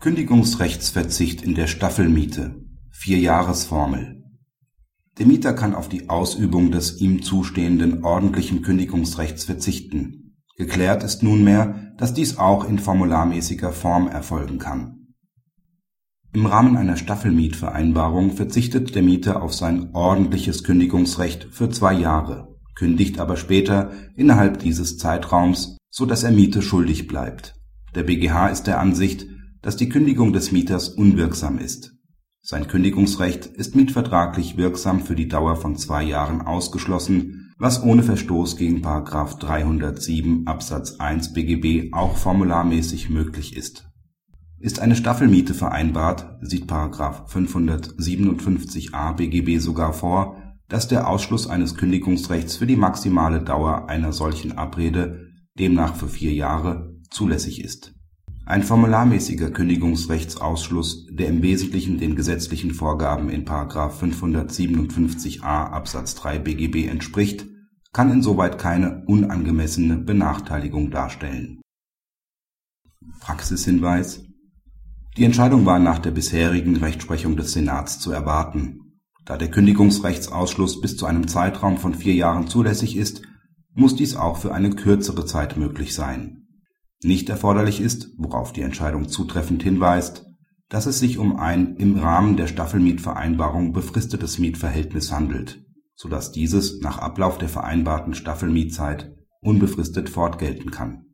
Kündigungsrechtsverzicht in der Staffelmiete Vierjahresformel Der Mieter kann auf die Ausübung des ihm zustehenden ordentlichen Kündigungsrechts verzichten. Geklärt ist nunmehr, dass dies auch in formularmäßiger Form erfolgen kann. Im Rahmen einer Staffelmietvereinbarung verzichtet der Mieter auf sein ordentliches Kündigungsrecht für zwei Jahre, kündigt aber später innerhalb dieses Zeitraums, so dass er Miete schuldig bleibt. Der BGH ist der Ansicht dass die Kündigung des Mieters unwirksam ist. Sein Kündigungsrecht ist mietvertraglich wirksam für die Dauer von zwei Jahren ausgeschlossen, was ohne Verstoß gegen § 307 Absatz 1 BGB auch formularmäßig möglich ist. Ist eine Staffelmiete vereinbart, sieht § 557a BGB sogar vor, dass der Ausschluss eines Kündigungsrechts für die maximale Dauer einer solchen Abrede, demnach für vier Jahre, zulässig ist ein formularmäßiger Kündigungsrechtsausschluss, der im Wesentlichen den gesetzlichen Vorgaben in § 557a Absatz 3 BGB entspricht, kann insoweit keine unangemessene Benachteiligung darstellen. Praxishinweis Die Entscheidung war nach der bisherigen Rechtsprechung des Senats zu erwarten. Da der Kündigungsrechtsausschluss bis zu einem Zeitraum von vier Jahren zulässig ist, muss dies auch für eine kürzere Zeit möglich sein nicht erforderlich ist, worauf die Entscheidung zutreffend hinweist, dass es sich um ein im Rahmen der Staffelmietvereinbarung befristetes Mietverhältnis handelt, so dass dieses nach Ablauf der vereinbarten Staffelmietzeit unbefristet fortgelten kann